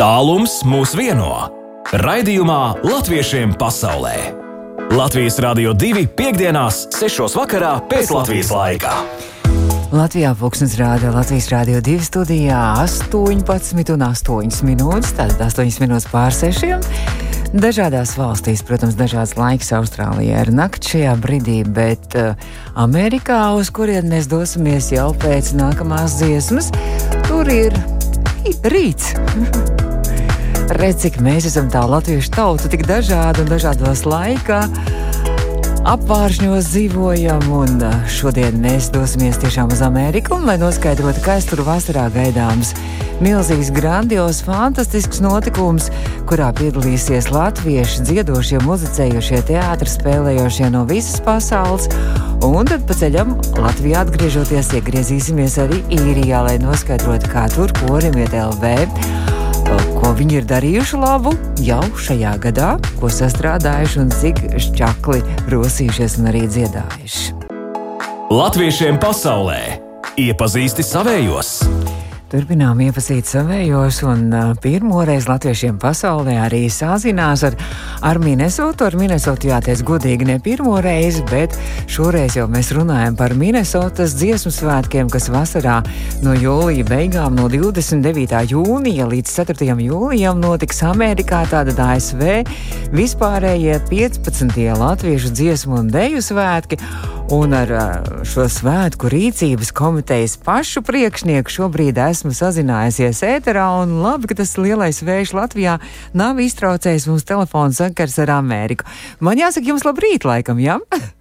Tālums mūs vieno. Raidījumā Latviešiem pasaulē. Latvijas Rādio 2.5.6. vakarā pēc Latvijas laika. Latvijā Falksnes rāda Latvijas Rādio 2 studijā 18 un 8 minūtes, tātad 8 minūtes pār 6. Dažādās valstīs, protams, dažāds laiks Austrālijā ir nakts šajā brīdī, bet uh, Amerikā, uz kurien mēs dosimies jau pēc nākamās dziesmas, tur ir rīts. Redz, cik mēs esam tā latviešu tauta, tik dažāda un dažādos laikā apvāršņos dzīvojam, un šodien mēs dosimies tiešām uz Ameriku, lai noskaidrotu, kas tur vasarā gaidāms. Milzīgs, grandios, fantastisks notikums, kurā piedalīsies latvieši, dziedošie, muzicējošie, teātris, spēlējošie no visas pasaules. Un tad pa ceļam Latvijā atgriežoties, iegriezīsimies arī īrijā, lai noskaidrotu, kā tur korim iet LV ko viņi ir darījuši labu jau šajā gadā, ko sastrādājuši un cik šķakli rosījušies un arī dziedājuši. Latviešiem pasaulē iepazīsti savējos! Turpinām iepazīt savējos, un pirmo reizi latviešiem pasaulē arī sazinās ar, ar Minnesotu. Ar Minnesotu jāteic godīgi ne pirmo reizi, bet šoreiz jau mēs runājam par Minnesotas dziesmu svētkiem, kas vasarā no jūlija beigām, no 29. jūnija līdz 4. jūlijam notiks Amerikā, tātad ASV vispārējie 15. latviešu dziesmu un deju svētki. Un ar šo svētku rīcības komitejas pašu priekšnieku šobrīd esmu sazinājusies ēterā, labi, ka tas lielais vējš Latvijā nav iztraucējis mums telefonu sakars ar Ameriku. Man jāsaka jums labrīt, laikam, jā? Ja?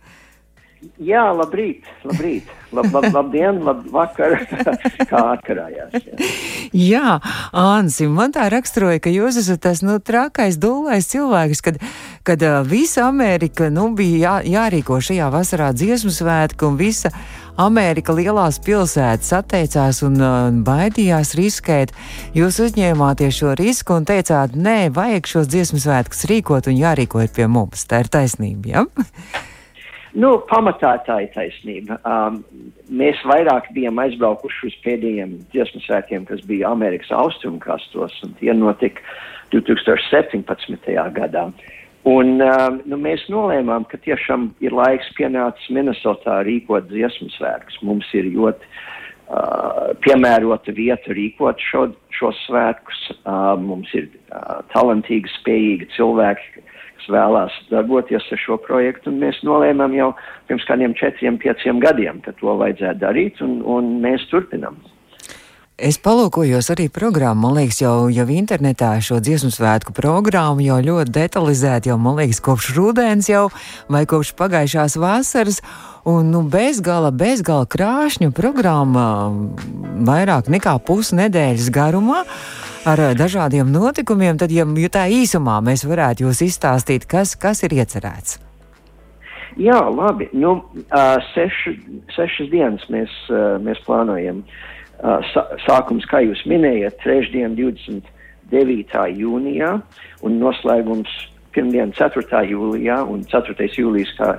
Jā, labrīt, labrīt. Lab, lab, labdien, labvakar, kā atkarājās. Jā, jā Ansi, man tā raksturoja, ka jūs esat tas, nu, trakais, dūlais cilvēks, kad, kad uh, visa Amerika, nu, bija jā, jārīko šajā vasarā dziesmu svētku un visa Amerika lielās pilsētas atteicās un uh, baidījās riskēt. Jūs uzņēmāties šo risku un teicāt, nē, vajag šos dziesmu svētkus rīkot un jārīkojiet pie mums. Tā ir taisnība? Ja? Nu, pamatā tā ir taisnība. Um, mēs vairāk bijām aizbraukuši uz pēdējiem dziesmu svētkiem, kas bija Amerikas austrumkrastos, un tie notika 2017. gadā. Un um, nu, mēs nolēmām, ka tiešām ir laiks pienācis Minnesotā rīkot dziesmu svētkus. Mums ir ļoti uh, piemērota vieta rīkot šo, šos svētkus. Uh, mums ir uh, talantīgi, spējīgi cilvēki, kas vēlās darboties ar šo projektu, mēs nolēmām jau pirms kādiem četriem, pieciem gadiem, ka to vajadzētu darīt, un, un mēs turpinam. Es palūkojos arī programmu, man liekas, jau, jau internetā šo dziesmu svētku programmu jau ļoti detalizēti, jau, man liekas, kopš rudens jau vai kopš pagājušās vasaras, un nu, bezgala, bezgala krāšņu programma vairāk nekā pusnedēļas garumā ar dažādiem notikumiem, tad, ja, ja tā īsumā mēs varētu jūs izstāstīt, kas, kas ir iecerēts. Jā, labi. Nu, uh, seši, sešas dienas mēs, uh, mēs plānojam. Uh, sākums, kā jūs minējat, trešdien, 29. jūnijā, un noslēgums pirmdien, 4. jūlijā, un 4. jūlijas, kā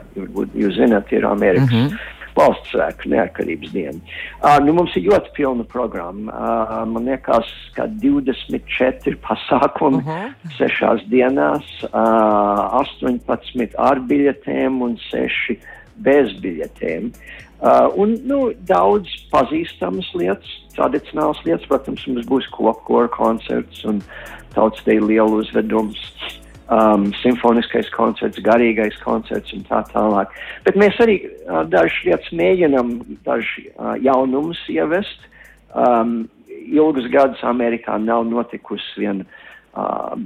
jūs zināt, ir Amerikas. Mm -hmm valsts svētku neatkarības dienu. Uh, nu, mums ir ļoti pilna programma. Uh, man liekas, ka 24 pasākumi uh -huh. sešās dienās, uh, 18 ar biļetēm un 6 bez biļetēm. Uh, un nu, daudz pazīstamas lietas, tradicionālas lietas, protams, mums būs kopkora koncerts un tautas te lielu uzvedums. Um, simfoniskais koncerts, garīgais koncerts un tā tālāk. Bet mēs arī uh, dažas lietas mēģinam, dažas uh, jaunumus ievest. Um, ilgus gadus Amerikā nav notikusi viena uh,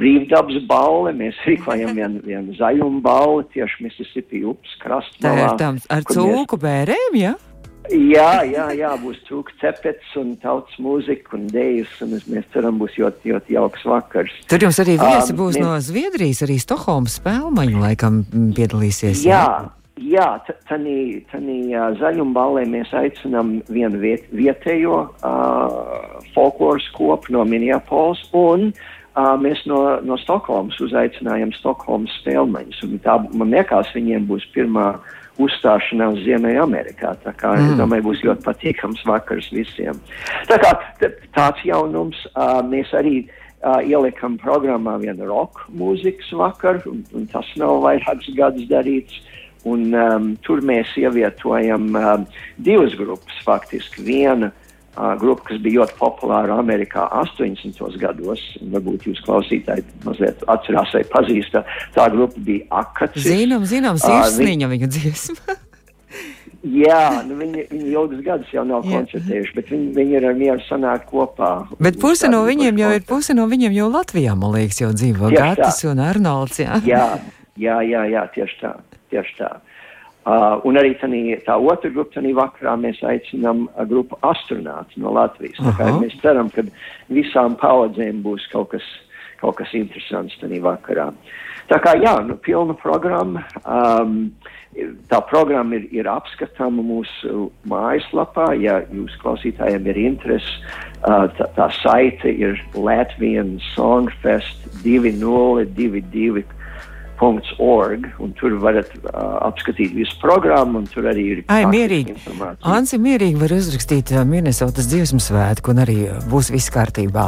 brīvdabas balve. Mēs rīkojam vienu vien zaļumu balvu tieši Mississippi upes krastmalā. Tā ir tam ar cūku mēs... bērēm, jā? Ja? Jā, jā, jā, būs cūku cepets un tautas mūzika un dēļas, un mēs ceram, būs ļoti, ļoti jauks vakars. Tur jums arī viesi um, būs mēs... no Zviedrijas, arī Stokholmas spēlmaņu laikam piedalīsies. Jā, jā, jā tanī uh, zaļumballē mēs aicinām vienu viet, vietējo uh, folkloras kopu no Minneapolis, un uh, mēs no, no Stokholmas uzaicinājām Stokholmas spēlmaņus, un tā, man liekas, viņiem būs pirmā uzstāšanās Ziemeļamerikā. Tā kā mm. es domāju, būs ļoti patīkams vakars visiem. Tā kā tāds jaunums uh, mēs arī uh, ielikam programmā vienu roka mūzikas vakaru, un, un tas nav vairākus gadus darīts. Un, um, tur mēs ievietojam um, divas grupas, faktiski. Viena uh, grupa, kas bija ļoti populāra Amerikā 80. gados, varbūt jūs klausītāji mazliet atcerās vai pazīst, tā grupa bija Akacis. Zinām, zinām, sirsniņa viņu dziesma. Jā, nu viņi, viņi ilgus gadus jau nav Jā. koncertējuši, bet viņi, viņi ir ar mieru sanākt kopā. Bet puse no viņiem jau ir, puse no viņiem jau Latvijā, man liekas, jau dzīvo Gatis un Arnolds. Jā, jā, jā, jā, jā tieši tā, tieši tā. Uh, un arī tanī, tā otra grupa, tādā vakarā mēs aicinām uh, grupu astronauts no Latvijas. Mēs ceram, ka visām paudzēm būs kaut kas, kaut kas interesants tādā vakarā. Tā kā jā, nu, pilna programma. Um, Tā programma ir, ir apskatāma mūsu mājaslapā. Ja jūs klausītājiem ir interesi, uh, tā, tā saite ir Latvijas Songfest 2022 Org, un tur varat uh, apskatīt visu programmu, un tur arī ir Ai, mierīgi. Ansi mierīgi var uzrakstīt uh, Minnesotas dziesmu svētku, un arī būs viss kārtībā.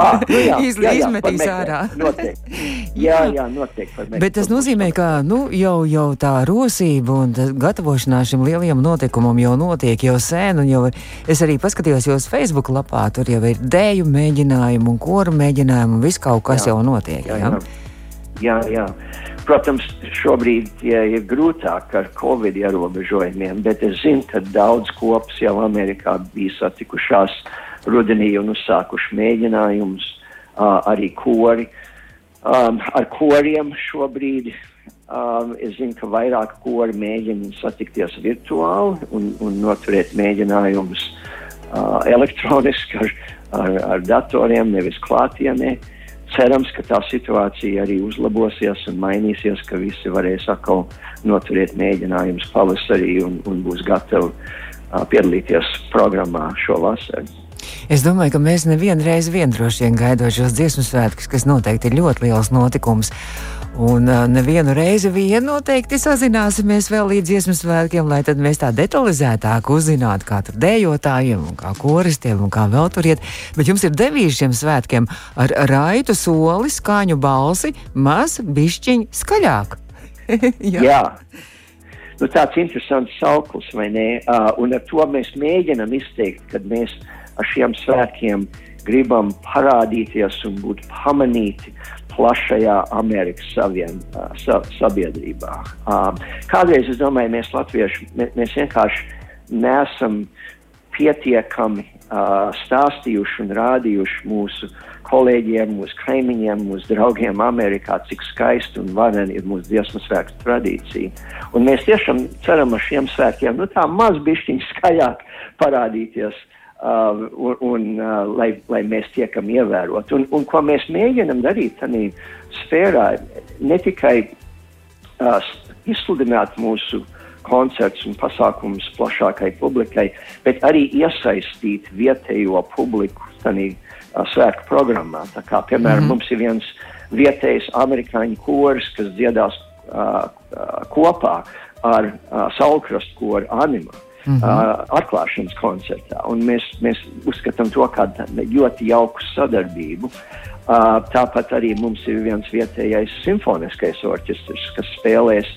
ah, nu jā, Izl jā, jā, izmetīs ārā. Noteikti. Jā, jā, noteikti. Bet tas nozīmē, ka nu, jau, jau tā rosība un gatavošanās šim lielajam notikumam jau notiek jau sen, un jau es arī paskatījos jūs Facebook lapā, tur jau ir dēju mēģinājumu un koru mēģinājumu, un viss kaut kas jā. jau notiek. Jā, jā. jā. jā. Protams, šobrīd ja, ir grūtāk ar covid ierobežojumiem, bet es zinu, ka daudz kopas jau Amerikā bija satikušās rudenī un uzsākuši mēģinājumus, uh, arī kori. Um, ar koriem šobrīd um, es zinu, ka vairāk kori mēģina satikties virtuāli un, un noturēt mēģinājumus uh, elektroniski ar, ar, ar datoriem, nevis klātienē. Uh, cerams, ka tā situācija arī uzlabosies un mainīsies, ka visi varēs atkal noturēt mēģinājumus pavasarī un, un būs gatavi uh, piedalīties programmā šo vasaru. Es domāju, ka mēs nevienu reizi vien droši vien gaidot šos dziesmu svētkus, kas noteikti ir ļoti liels notikums. Un nevienu reizi vien noteikti sazināsimies vēl līdz dziesmu svētkiem, lai tad mēs tā detalizētāk uzzinātu, kā tur dējotājiem, un kā koristiem, un kā vēl tur iet. Bet jums ir devīzi šiem svētkiem ar raitu soli, skaņu balsi, maz bišķiņ skaļāk. Jā. Jā. Nu, tāds interesants sauklis, vai ne? Uh, un ar to mēs mēģinam izteikt, kad mēs ar šiem svētkiem gribam parādīties un būt pamanīti plašajā Amerikas savien, uh, sa, sabiedrībā. Um, kādreiz es domāju, mēs latvieši, mēs, vienkārši nesam pietiekami uh, stāstījuši un rādījuši mūsu kolēģiem, mūsu kaimiņiem, mūsu draugiem Amerikā, cik skaisti un vareni ir mūsu dziesmu svētku tradīcija. Un mēs tiešām ceram ar šiem svētkiem, nu tā maz bišķiņ skaļāk parādīties uh, uh, un, un uh, lai, lai mēs tiekam ievērot. Un, un ko mēs mēģinam darīt tādā sfērā, ne tikai uh, izsludināt mūsu koncerts un pasākums plašākai publikai, bet arī iesaistīt vietējo publiku tādā uh, svētku programmā. Tā kā, piemēram, mm -hmm. mums ir viens vietējs amerikāņu kurs, kas dziedās uh, uh, kopā ar uh, Saulkrastu koru animu mm -hmm. uh, atklāšanas koncertā. Un mēs, mēs uzskatām to kā ļoti jauku sadarbību. Uh, tāpat arī mums ir viens vietējais simfoniskais orķestris, kas spēlēs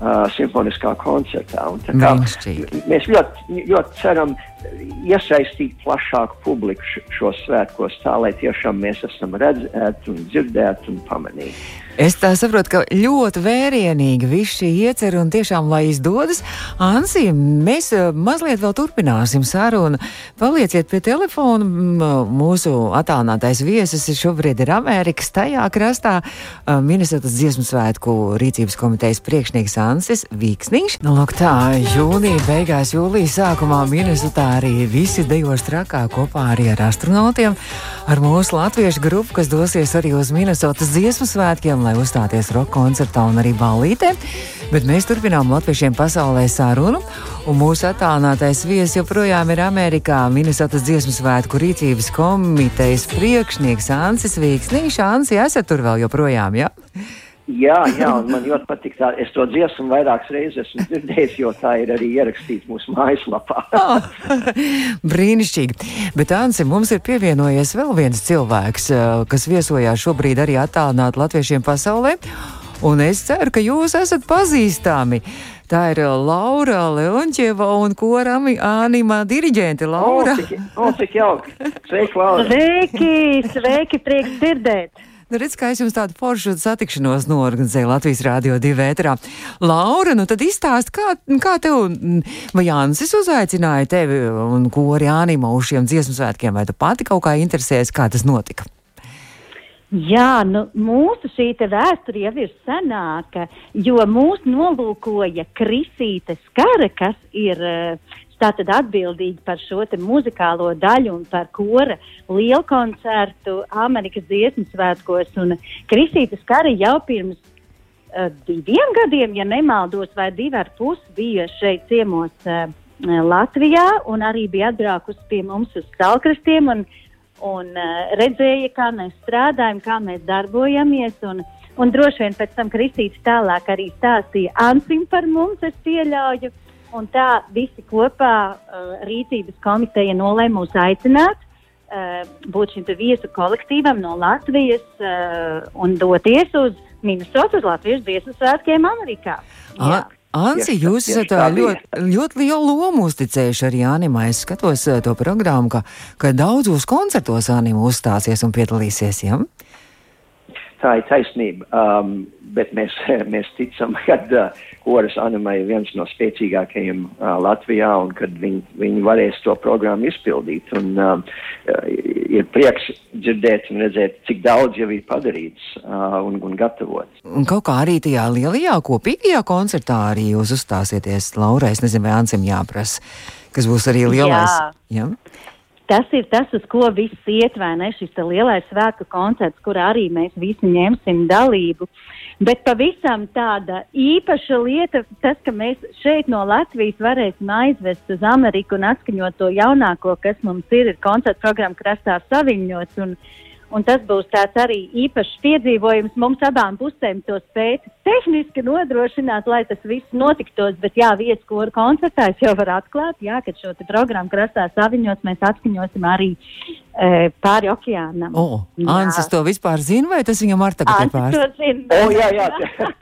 uh, simfoniskā koncertā. Mēs ļoti, ļoti ceram iesaistīt plašāku publiku šos svētkos, tā lai tiešām mēs esam redzēti un dzirdēti un pamanīti. Es tā saprotu, ka ļoti vērienīgi viss šī iecer un tiešām, lai izdodas. Ansi, mēs eh, mazliet vēl turpināsim sarunu. Palieciet pie telefona. Mūsu attālinātais viesis šobrīd ir Amerikas tajā krastā. Eh, Minnesotas dziesmu svētku rīcības komitejas priekšnieks Ansis Vīksniņš. Nu, lūk tā, jūnija beigās, jūlijas sākumā Minnesotā arī visi dejos trakā kopā arī ar astronautiem, ar mūsu latviešu grupu, kas dosies arī uz Minnesotas dziesmu svētkiem lai uzstāties roka koncertā un arī ballītē. Bet mēs turpinām latviešiem pasaulē sarunu, un mūsu attālinātais viesis joprojām ir Amerikā Minnesotas dziesmu svētku rīcības komitejas priekšnieks Ansis Vīksnīšs. Ansi, esat tur vēl joprojām, jā? Ja? Jā, jā, un man ļoti patīk tā. Es to dziesmu vairākas reizes esmu dzirdējis, jo tā ir arī ierakstīta mūsu mājaslapā. oh, brīnišķīgi. Bet, Ansi, mums ir pievienojies vēl viens cilvēks, eh, kas viesojās šobrīd arī attālināt latviešiem pasaulē. Un es ceru, ka jūs esat pazīstami. Tā ir Laura Leončieva un korami Ānima diriģente. Laura. O, cik, o, cik jauki. Sveiki, Laura. Sveiki, sveiki, prieks dzirdēt. Nu, redz, kā es jums tādu foršu satikšanos norganizēju Latvijas Rādio 2 vētrā. Laura, nu tad izstāst, kā, kā tev, vai Jānis uzaicināja tevi un kori Ānima uz šiem dziesmu svētkiem, vai tu pati kaut kā interesēs, kā tas notika? Jā, nu, mūsu šī vēsture jau ir senāka, jo mūs nolūkoja Krisīte Skara, kas ir uh, tātad atbildīgi par šo muzikālo daļu un par kora lielu koncertu Amerikas dziesmu svētkos. Un Kristīte Skara jau pirms uh, diviem gadiem, ja nemaldos, vai divi ar pus bija šeit ciemos uh, Latvijā un arī bija atbraukusi pie mums uz Stalkrastiem un, un uh, redzēja, kā mēs strādājam, kā mēs darbojamies. Un, un droši vien pēc tam Kristīte tālāk arī stāstīja Ansim par mums, es pieļauju. Un tā visi kopā uh, rīcības komiteja nolēma mūs aicināt uh, būt šim viesu kolektīvam no Latvijas uh, un doties uz Minnesotas uz Latvijas dziesmu svētkiem Amerikā. Jā. Ansi, jūs esat ļoti, ļoti lielu lomu uzticējuši arī Animai. Es skatos to programmu, ka, ka daudzos koncertos Anima uzstāsies un piedalīsies. Ja? Tā ir taisnība, um, bet mēs, mēs ticam, ka uh, koras animē ir viens no spēcīgākajiem uh, Latvijā un kad viņi, viņi varēs to programmu izpildīt. Un, uh, ir prieks dzirdēt un redzēt, cik daudz jau ir padarīts uh, un, un gatavots. Un kaut kā arī tajā lielajā kopīgajā koncertā arī jūs uzstāsieties, Laura, es nezinu, vai Ansim jāprasa, kas būs arī lielais. Jā. Ja? Tas ir tas, uz ko viss iet, vai ne? Šis lielais svētku koncerts, kurā arī mēs visi ņemsim dalību. Uh, Bet pavisam tāda īpaša lieta, tas, ka mēs šeit no Latvijas varēsim aizvest uz Ameriku un atskaņot to jaunāko, kas mums ir, ir koncerta programma Krastā Saviņots. Un, un tas būs tāds arī īpašs piedzīvojums mums abām pusēm to spēt tehniski nodrošināt, lai tas viss notiktos. Bet jā, vietas, kur koncertā es jau varu atklāt, jā, ka šo programmu Krastā Saviņots mēs atskaņosim arī e, pāri okeānam. O, Ansis to vispār zina, vai tas viņam ar tagad ir zina. O, jā, jā,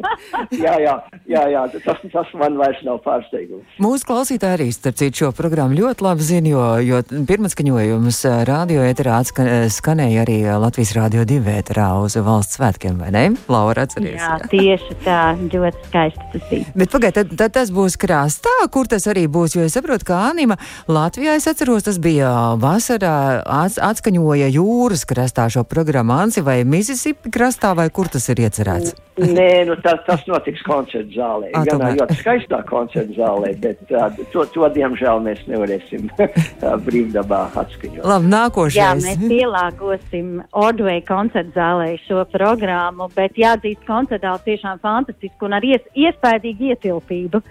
jā, jā, jā, jā, tas, tas man vairs nav pārsteigums. Mūsu klausītāji arī, starp citu, šo programmu ļoti labi zina, jo, jo pirmatskaņojums radio ēterā skanēja arī Latvijas radio divi ēterā uz valsts svētkiem, vai ne? Laura atceries. Jā, jā. tieši tā, ļoti skaisti tas bija. Bet pagaid, tad, tad tas būs krāstā, kur tas arī būs, jo es saprotu, ka Anima Latvijā, es atceros, tas bija vasarā, atskaņoja jūras krastā šo programmu Ansi vai Mississippi krastā, vai kur tas ir iecerēts? Nē, nu, tas, tas notiks koncerta zālē. A, Gan ļoti skaistā koncerta zālē, bet uh, to, to diemžēl mēs nevarēsim brīvdabā atskaņot. Labi, nākošais. Jā, mēs pielāgosim Ordway koncerta zālē šo programmu, bet jāatzīst koncertāli tiešām fantastiski un ar ies, iespējīgu ietilpību.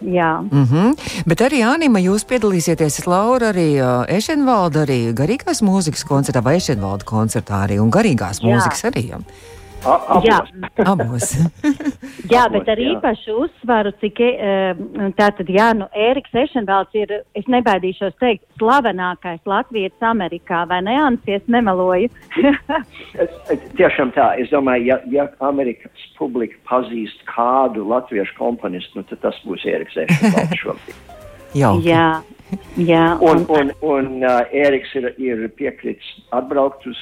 Jā. Mm -hmm. Bet arī Anima, jūs piedalīsieties Laura arī uh, Ešenvalda, arī garīgās mūzikas koncertā vai Ešenvalda koncertā arī un garīgās jā. mūzikas arī. Jā. Abos. Jā, abos. jā bet ar īpašu uzsvaru, cik tātad, jā, nu, Ēriks Ešenvalds ir, es nebaidīšos teikt, slavenākais Latvijas Amerikā, vai ne, Ansi, es nemeloju? Tiešām tā, es domāju, ja, ja Amerikas publika pazīst kādu latviešu komponistu, nu, tad tas būs Ēriks Ešenvalds šobrīd. Jā. Jā, un, un, un uh, Ēriks ir, ir piekritis atbraukt uz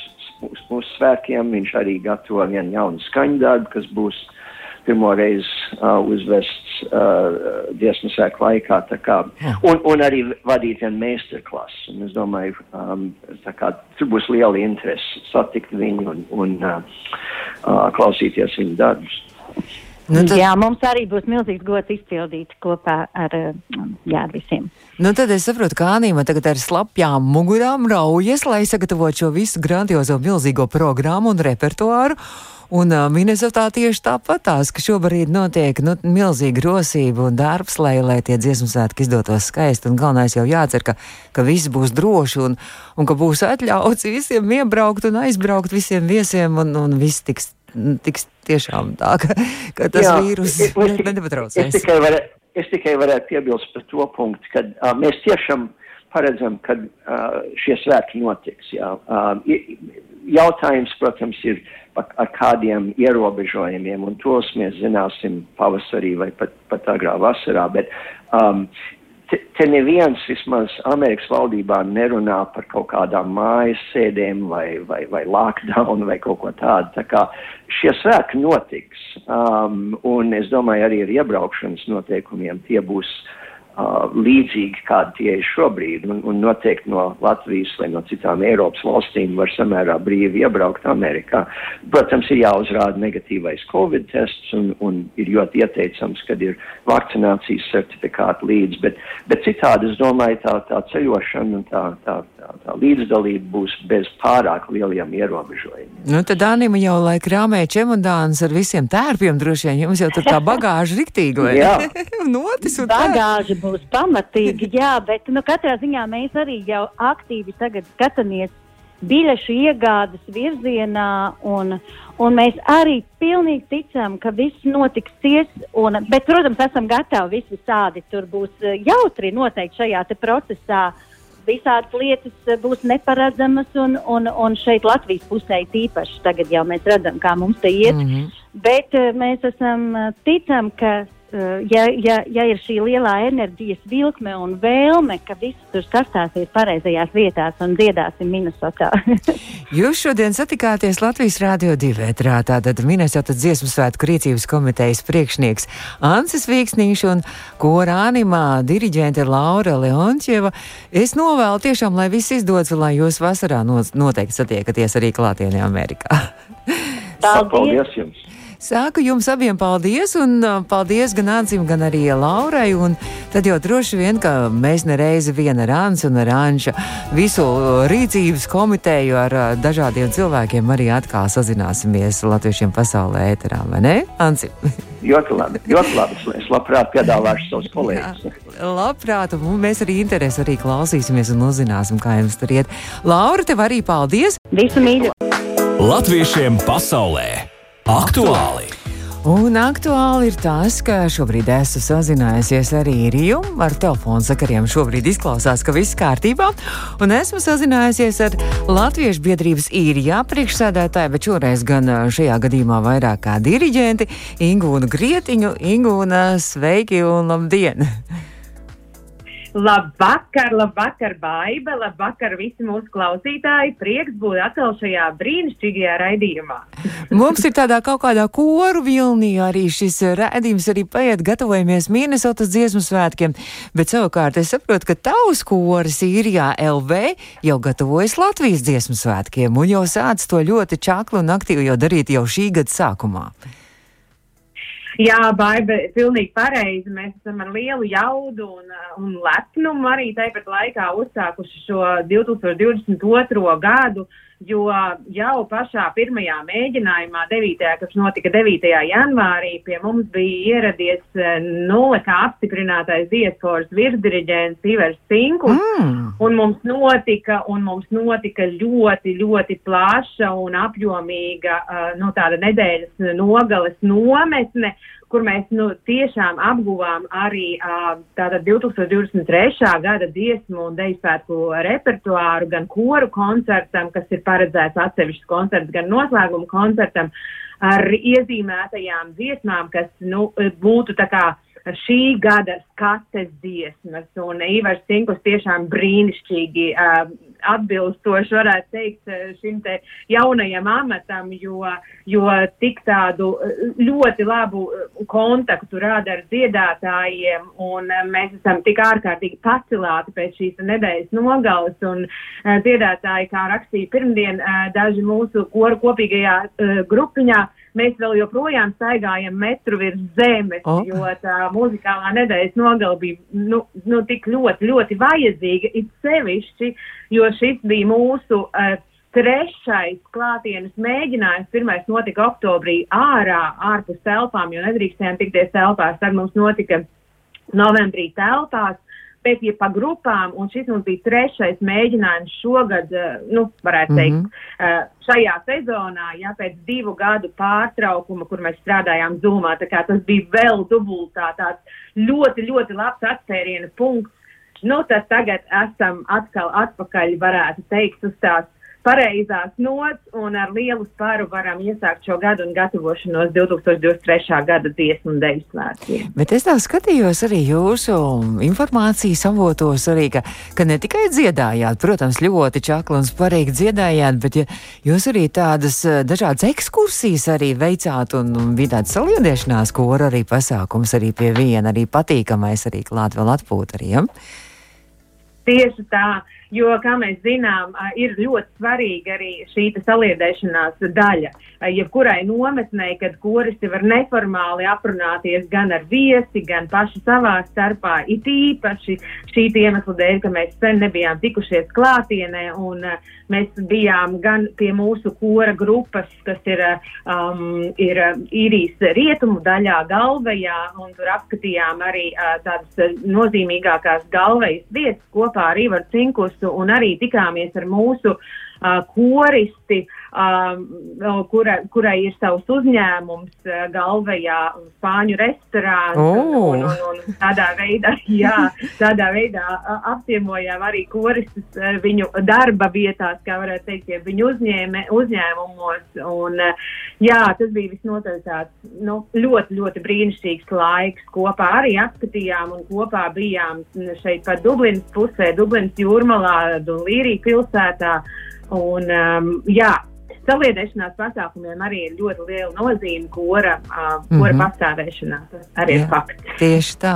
uz mūsu svētkiem. Viņš arī gatavo vienu jaunu skaņdarbu, kas būs pirmo reizi uh, uzvests uh, dziesmu sēku laikā. Kā, un, un arī vadīt vienu meistarklasu. Es domāju, um, kā, tur būs liela interese satikt viņu un, un uh, uh, klausīties viņu darbus. Nu, tad... Jā, mums arī būs milzīgs gods izpildīt kopā ar, jā, ar visiem. Nu, tad es saprotu, ka Anīma tagad ar slapjām mugurām raujas, lai sagatavotu šo visu grandiozo milzīgo programmu un repertuāru. Un uh, Minnesotā tieši tāpatās, ka šobrīd notiek nu, milzīga rosība un darbs, lai, lai tie dziesmu svētki izdotos skaisti. Un galvenais jau jācer, ka, ka viss būs droši un, un ka būs atļauts visiem iebraukt un aizbraukt visiem viesiem un, un viss tiks tiks tiešām tā, ka, ka tas Jā, vīrus nepatraucēs. Es tikai, var, es tikai varētu piebilst par to punktu, ka uh, mēs tiešām paredzam, ka uh, šie svētki notiks. Jā. Uh, jautājums, protams, ir ar kādiem ierobežojumiem, un tos mēs zināsim pavasarī vai pat, pat agrā vasarā. Bet, um, te, te neviens vismaz Amerikas valdībā nerunā par kaut kādām mājas sēdēm vai, vai, vai lockdown vai kaut ko tādu. Tā kā šie svētki notiks, um, un es domāju arī ar iebraukšanas noteikumiem tie būs uh, Uh, līdzīgi kādi tie ir šobrīd, un, un noteikti no Latvijas vai no citām Eiropas valstīm var samērā brīvi iebraukt Amerikā. Protams, ir jāuzrāda negatīvais Covid tests, un, un ir ļoti ieteicams, kad ir vakcinācijas certifikāti līdzi, bet, bet citādi es domāju, tā, tā ceļošana un tā, tā, tā, tā līdzdalība būs bez pārāk lieliem ierobežojumiem. Nu, tad Anima jau lai krāmē čemodāns ar visiem tērpiem droši vien, jums jau tur tā bagāža riktīgi, vai? Jā. Notis un bagāža būs pamatīgi, jā, bet nu, katrā ziņā mēs arī jau aktīvi tagad skatāmies biļešu iegādes virzienā, un, un mēs arī pilnīgi ticam, ka viss notiksies. Un, bet, protams, esam gatavi visi tādi. Tur būs eh, jautri noteikti šajā procesā. Visādas lietas eh, būs neparedzamas, un, un, un šeit Latvijas pusē tīpaši tagad jau mēs redzam, kā mums te iet. Mm -hmm. Bet eh, mēs esam ticam, ka ja, ja, ja ir šī lielā enerģijas vilkme un vēlme, ka viss tur sastāsies pareizajās vietās un dziedāsim Minnesotā. Jūs šodien satikāties Latvijas Rādio 2 ētrā, tātad Minnesota dziesmu svētku rīcības komitejas priekšnieks Ansis Vīksnīš un kora animā diriģente Laura Leontjeva. Es novēlu tiešām, lai viss izdodas un lai jūs vasarā noteikti satiekaties arī klātienē Amerikā. Paldies! Paldies jums! Sāku jums abiem paldies, un uh, paldies gan Ansim, gan arī Laurai. Tad jau droši vien, ka mēs nereizi vien ar Ansu un Anča visu rīcības komiteju ar uh, dažādiem cilvēkiem arī atkal sazināsimies latviešiem pasaulē ēterā, vai ne, Ansi? Ļoti labi, ļoti labi. Es labprāt piedāvāšu savus kolēģus. Labprāt, un mēs arī interesi arī klausīsimies un uzzināsim, kā jums tur iet. Laura, tev arī paldies! Visu mīļu! Latviešiem pasaulē! Aktuāli! Un aktuāli ir tas, ka šobrīd esmu sazinājusies arī Riju ar telefonu sakariem. Šobrīd izklausās, ka viss kārtībā. Un esmu sazinājusies ar Latviešu biedrības īrijā priekšsēdētāju, bet šoreiz gan šajā gadījumā vairāk kā diriģenti Ingūnu Grietiņu. Ingūna, sveiki un labdien! Labvakar, labvakar, Baiba, labvakar visi mūsu klausītāji. Prieks būt atkal šajā brīnišķīgajā raidījumā. Mums ir tādā kaut kādā koru vilnī arī šis raidījums arī paiet, gatavojamies Minnesotas dziesmu svētkiem, bet savukārt es saprotu, ka tavs koris īrijā LV jau gatavojas Latvijas dziesmu svētkiem un jau sāc to ļoti čaklu un aktīvi jau darīt jau šī gada sākumā. Jā, baiba, pilnīgi pareizi. Mēs esam ar lielu jaudu un, un lepnumu arī tāpat laikā uzsākuši šo 2022. gadu jo jau pašā pirmajā mēģinājumā, 9. kas notika 9. janvārī, pie mums bija ieradies eh, nulle kā apstiprinātais diasporas virsdiriģents Ivers Cinkus, mm. un mums notika, un mums notika ļoti, ļoti plaša un apjomīga, uh, nu, tāda nedēļas nogales nometne, kur mēs nu, tiešām apguvām arī tātad 2023. gada dziesmu un dejspēku repertuāru gan koru koncertam, kas ir paredzēts atsevišķs koncerts, gan noslēguma koncertam ar iezīmētajām dziesmām, kas nu, būtu tā kā šī gada skates dziesmas, un Ivars Cinkus tiešām brīnišķīgi uh, atbilstoši varētu teikt šim te jaunajam amatam, jo, jo tik tādu ļoti labu kontaktu rada ar dziedātājiem, un mēs esam tik ārkārtīgi pacilāti pēc šīs nedēļas nogales, un dziedātāji, kā rakstīja pirmdien, daži mūsu koru kopīgajā grupiņā, mēs vēl joprojām staigājam metru virs zemes, oh. jo tā muzikālā nedēļas nogala bija nu, nu, tik ļoti, ļoti vajadzīga, it sevišķi, jo šis bija mūsu uh, trešais klātienes mēģinājums. Pirmais notika oktobrī ārā, ārpus telpām, jo nedrīkstējām tikties telpās. Tad mums notika novembrī telpās. Bet ja pa grupām, un šis mums bija trešais mēģinājums šogad, uh, nu, varētu teikt, mm -hmm. šajā sezonā, ja pēc divu gadu pārtraukuma, kur mēs strādājām Zoomā, tā kā tas bija vēl dubultā tāds ļoti, ļoti labs atspēriena punkts. Nu, tad tagad esam atkal atpakaļ, varētu teikt, uz tās pareizās nots un ar lielu sparu varam iesākt šo gadu un gatavošanos 2023. gada dziesmu un deju svētkiem. Bet es tā skatījos arī jūsu informācijas avotos, arī, ka, ka ne tikai dziedājāt, protams, ļoti čakli un sparīgi dziedājāt, bet ja jūs arī tādas eh, dažādas ekskursijas arī veicāt un, un bija tāds saliedēšanās kora arī pasākums arī pie viena, arī patīkamais arī klāt vēl atpūt arī, ja? Tieši tā. Jo, kā mēs zinām, ir ļoti svarīga arī šī saliedēšanās daļa. Jebkurai nometnē, kad koristi var neformāli aprunāties gan ar viesi, gan paši savā starpā, it īpaši šī iemesla dēļ, ka mēs sen nebijām tikušies klātienē, un mēs bijām gan pie mūsu kora grupas, kas ir, um, ir īrijas rietumu daļā, galvējā, un tur apskatījām arī uh, tādas nozīmīgākās galvejas vietas kopā ar Ivaru Cinkusu visu un arī tikāmies ar mūsu uh, koristi, uh, kura, kurai ir savs uzņēmums uh, galvējā spāņu restorāns. Oh. Un, un, un, tādā veidā, jā, tādā veidā apciemojām arī koristus uh, viņu darba vietās, kā varētu teikt, ja viņu uzņēme, uzņēmumos. Un, uh, jā, tas bija visnotaļ tāds nu, ļoti, ļoti brīnišķīgs laiks. Kopā arī apskatījām un kopā bijām šeit pat Dublinas pusē, Dublinas jūrmalā Līrija pilsētā. Un, um, jā, saliedēšanās pasākumiem arī ir ļoti liela nozīme kora, uh, kora mm -hmm. pastāvēšanā. Tas arī Jā, ir fakts. Tieši tā.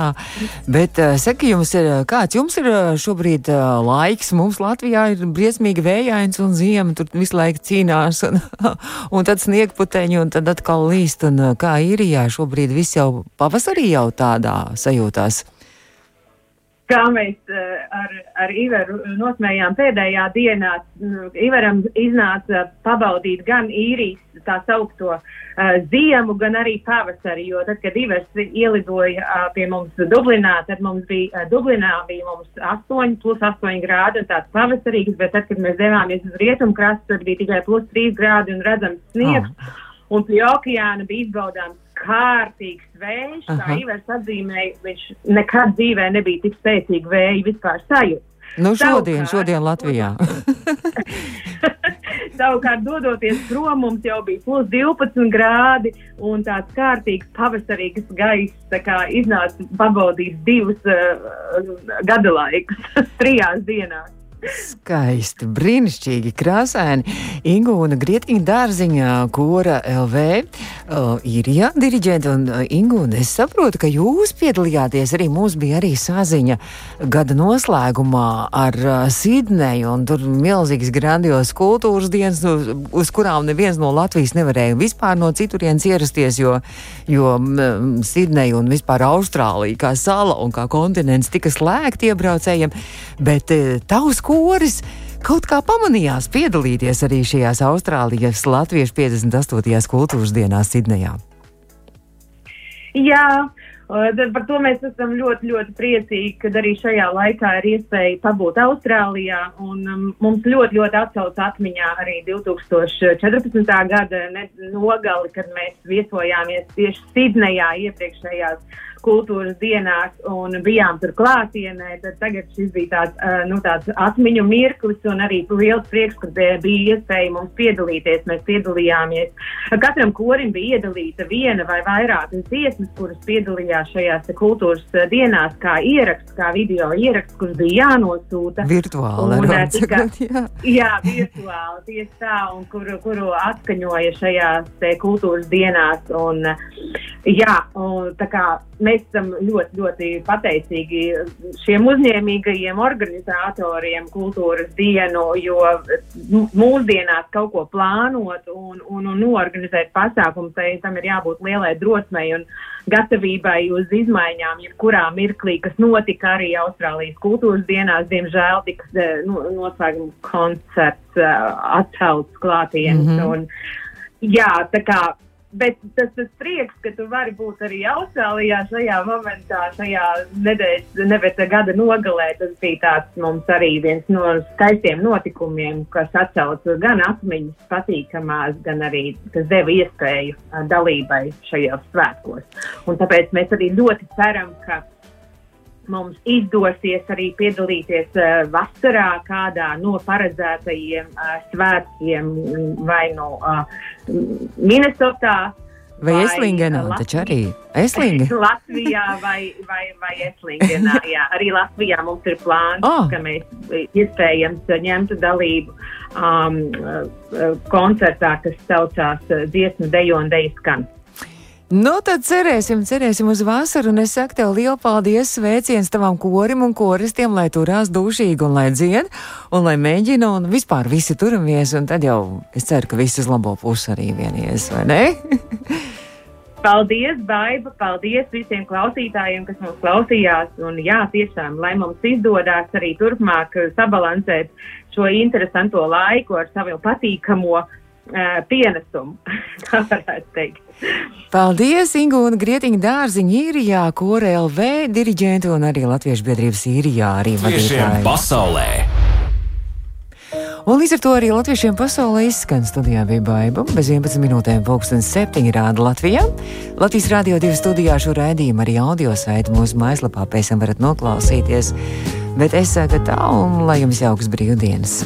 Bet uh, saka, jums ir, kāds jums ir šobrīd uh, laiks? Mums Latvijā ir briesmīgi vējains un ziema tur visu laiku cīnās un, un tad sniegputeņi un tad atkal līst. Un, kā īrijā šobrīd viss jau pavasarī jau tādā sajūtās? Kā mēs uh, ar, ar Iveru nosmējām pēdējā dienā. Iveram iznāca pabaudīt gan īrijas tā saukto uh, ziemu, gan arī pavasari, jo tad, kad Ivers ielidoja uh, pie mums Dublinā, tad mums bija, uh, Dublinā bija mums 8 plus 8 grādi un tāds pavasarīgs, bet tad, kad mēs devāmies uz rietumkrastu, tad bija tikai plus 3 grādi un redzams sniegs. Oh. Un pie okeāna bija izbaudāms kārtīgs vējš, Aha. kā Ivers atzīmēja, viņš nekad dzīvē nebija tik spēcīgi vēji vispār sajūta. Nu, šodien, Savukārt, šodien Latvijā. Savukārt, dodoties prom, mums jau bija plus 12 grādi un tāds kārtīgs pavasarīgs gaiss. Tā kā iznāca pabaudīt divus uh, gada laikus trijās dienās. Skaisti, brīnišķīgi, krāsaini. Ingūna Grietiņa dārziņā, kora LV, uh, ir jā, diriģenta. Un uh, Ingūna, es saprotu, ka jūs piedalījāties arī, mums bija arī saziņa gada noslēgumā ar uh, Sidneju, un tur milzīgs grandios kultūras dienas, uz, uz kurām neviens no Latvijas nevarēja vispār no citurienes ierasties, jo, jo um, Sidneja un vispār Austrālija kā sala un kā kontinents tika slēgti iebraucējiem, bet uh, tavs koris kaut kā pamanījās piedalīties arī šajās Austrālijas Latviešu 58. kultūras dienās Sidnejā. Jā, par to mēs esam ļoti, ļoti priecīgi, ka arī šajā laikā ir iespēja pabūt Austrālijā. Um, mums ļoti, ļoti atsauc atmiņā arī 2014. gada nogali, kad mēs viesojāmies tieši Sidnejā iepriekšējās kultūras dienās un bijām tur klātienē, tad tagad šis bija tāds, uh, nu, tāds atmiņu mirklis un arī liels prieks, ka bija iespēja mums piedalīties. Mēs piedalījāmies. Katram korim bija iedalīta viena vai vairākas dziesmas, kuras piedalījās šajās kultūras dienās, kā ieraksts, kā video ieraksts, kurš bija jānosūta. Virtuāli. Un, tika, jā. jā, virtuāli, tieši tā, un kuru, kuru atskaņoja šajās kultūras dienās. Un, jā, un, tā kā mēs esam ļoti, ļoti pateicīgi šiem uzņēmīgajiem organizatoriem kultūras dienu, jo mūsdienās kaut ko plānot un, un, un norganizēt pasākumu, tai tam ir jābūt lielai drosmei un gatavībai uz izmaiņām, jebkurā mirklī, kas notika arī Austrālijas kultūras dienās. Diemžēl tika eh, no, noslēguma koncerts uh, atcelts klātienes. Mm -hmm. un, jā, tā kā Bet tas, tas prieks, ka tu vari būt arī Austrālijā šajā momentā, šajā nedēļas, nevis gada nogalē, tas bija tāds mums arī viens no skaistiem notikumiem, kas atcauca gan atmiņas patīkamās, gan arī kas deva iespēju dalībai šajos svētkos. Un tāpēc mēs arī ļoti ceram, ka mums izdosies arī piedalīties uh, vasarā kādā no paredzētajiem uh, svētkiem vai no uh, Minnesotā. Vai, vai Eslingenā, taču arī Eslinga. Latvijā vai, vai, vai Eslingenā, jā. Arī Latvijā mums ir plāns, oh. ka mēs iespējams ņemtu dalību um, koncertā, kas saucās Dziesmu dejo un dejas skan. Nu, tad cerēsim, cerēsim uz vasaru, un es saku tev lielu paldies, sveiciens tavam korim un koristiem, lai turās dušīgi un lai dzien, un lai mēģina, un vispār visi turamies, un tad jau es ceru, ka visi uz labo pusi arī vienies, vai ne? Paldies, Baiba! Paldies visiem klausītājiem, kas mums klausījās. Un, jā, tiešām, lai mums izdodas arī turpmāk sabalansēt šo interesanto laiku ar savu patīkamo uh, pienesumu. Tā varētu teikt. Paldies, Ingūna Grietiņa dārziņa īrijā, Kore LV diriģenta un arī Latviešu biedrības īrijā arī vadītāja. pasaulē! Un līdz ar to arī latviešiem pasaulē izskan studijā bija baiva. Bez 11 minūtēm pulkstenis 7 rāda Latvijā. Latvijas Rādio 2 studijā šo raidījumu arī audio saiti mūsu mājaslapā pēc tam varat noklausīties. Bet es saku tā un lai jums jauks brīvdienas!